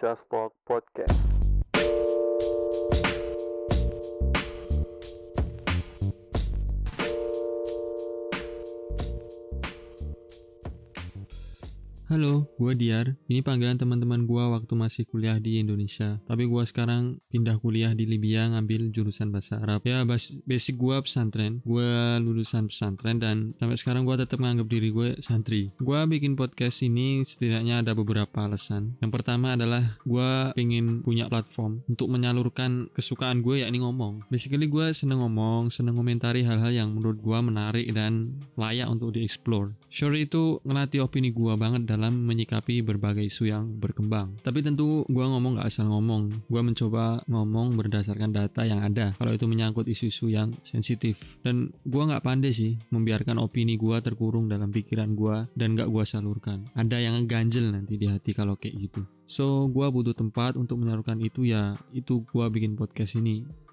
Just Talk Podcast. Halo, gue Diar. Ini panggilan teman-teman gue waktu masih kuliah di Indonesia. Tapi gue sekarang pindah kuliah di Libya ngambil jurusan bahasa Arab. Ya, bas basic gue pesantren. Gue lulusan pesantren dan sampai sekarang gue tetap menganggap diri gue santri. Gue bikin podcast ini setidaknya ada beberapa alasan. Yang pertama adalah gue pengen punya platform untuk menyalurkan kesukaan gue yakni ngomong. Basically gue seneng ngomong, seneng komentari hal-hal yang menurut gue menarik dan layak untuk dieksplor. Sure itu ngelatih opini gue banget dalam menyikapi berbagai isu yang berkembang. Tapi tentu gue ngomong gak asal ngomong. Gue mencoba ngomong berdasarkan data yang ada. Kalau itu menyangkut isu-isu yang sensitif. Dan gue gak pandai sih membiarkan opini gue terkurung dalam pikiran gue dan gak gue salurkan. Ada yang ganjel nanti di hati kalau kayak gitu. So, gue butuh tempat untuk menyalurkan itu ya, itu gue bikin podcast ini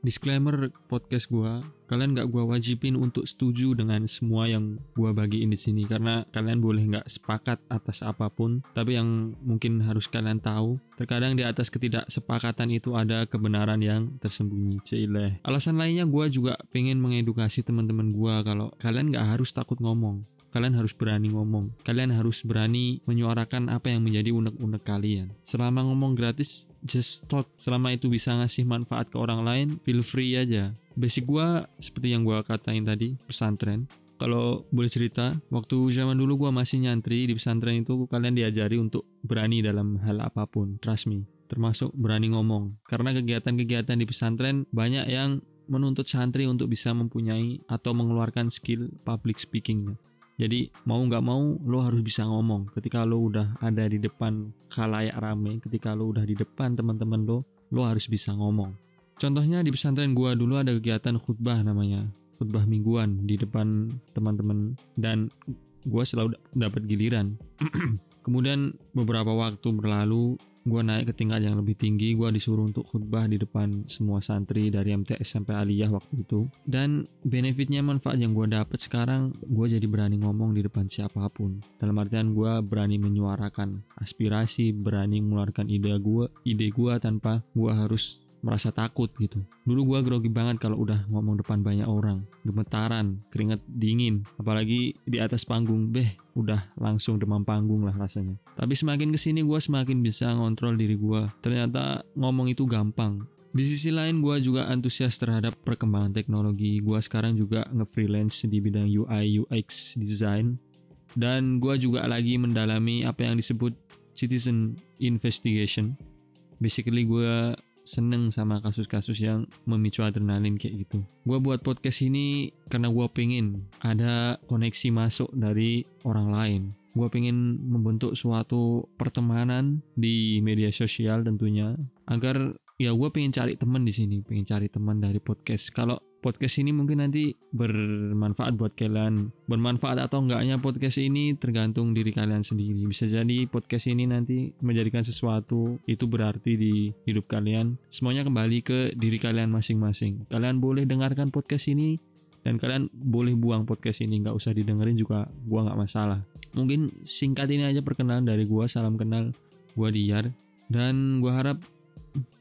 disclaimer podcast gue kalian gak gue wajibin untuk setuju dengan semua yang gue bagiin di sini karena kalian boleh nggak sepakat atas apa pun tapi yang mungkin harus kalian tahu terkadang di atas ketidaksepakatan itu ada kebenaran yang tersembunyi cileh alasan lainnya gue juga pengen mengedukasi teman-teman gue kalau kalian gak harus takut ngomong kalian harus berani ngomong. Kalian harus berani menyuarakan apa yang menjadi unek-unek kalian. Selama ngomong gratis, just talk. Selama itu bisa ngasih manfaat ke orang lain, feel free aja. Basic gua seperti yang gua katain tadi, pesantren. Kalau boleh cerita, waktu zaman dulu gua masih nyantri di pesantren itu kalian diajari untuk berani dalam hal apa pun, trust me. Termasuk berani ngomong. Karena kegiatan-kegiatan di pesantren banyak yang menuntut santri untuk bisa mempunyai atau mengeluarkan skill public speakingnya. Jadi mau nggak mau lo harus bisa ngomong. Ketika lo udah ada di depan khalayak rame, ketika lo udah di depan teman-teman lo, lo harus bisa ngomong. Contohnya di pesantren gua dulu ada kegiatan khutbah namanya, khutbah mingguan di depan teman-teman dan gua selalu dapat giliran. Kemudian beberapa waktu berlalu, gue naik ke tingkat yang lebih tinggi gue disuruh untuk khutbah di depan semua santri dari MTS sampai aliyah waktu itu. Dan benefitnya manfaat yang gue dapat sekarang gue jadi berani ngomong di depan siapa pun. Dalam artian gue berani menyuarakan aspirasi berani mengeluarkan ide gue ide gue tanpa gue harus merasa takut gitu. Dulu gue grogi banget kalau udah ngomong depan banyak orang, gemetaran, keringet dingin, apalagi di atas panggung, beh, udah langsung demam panggung lah rasanya. Tapi semakin ke sini gue semakin bisa ngontrol diri gue. Ternyata ngomong itu gampang. Di sisi lain gue juga antusias terhadap perkembangan teknologi. Gue sekarang juga nge-freelance di bidang UI UX design. Dan gue juga lagi mendalami apa yang disebut citizen investigation. Basically gue seneng sama kasus-kasus yang memicu adrenalin kayak gitu. Gue buat podcast ini karena gue pengen ada koneksi masuk dari orang lain. Gue pengen membentuk suatu pertemanan di media sosial tentunya agar ya gue pengen cari teman di sini, pengen cari teman dari podcast. Kalau podcast ini mungkin nanti bermanfaat buat kalian. Bermanfaat atau enggaknya podcast ini tergantung diri kalian sendiri. Bisa jadi podcast ini nanti menjadikan sesuatu itu berarti di hidup kalian. Semuanya kembali ke diri kalian masing-masing. Kalian boleh dengarkan podcast ini dan kalian boleh buang podcast ini nggak usah didengerin juga gua nggak masalah mungkin singkat ini aja perkenalan dari gua salam kenal gua Diar dan gua harap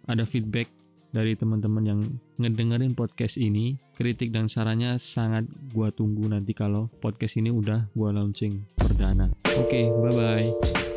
ada feedback dari teman-teman yang ngedengerin podcast ini. Kritik dan sarannya sangat gua tunggu nanti kalau podcast ini udah gua launching perdana. Oke, okay, bye-bye.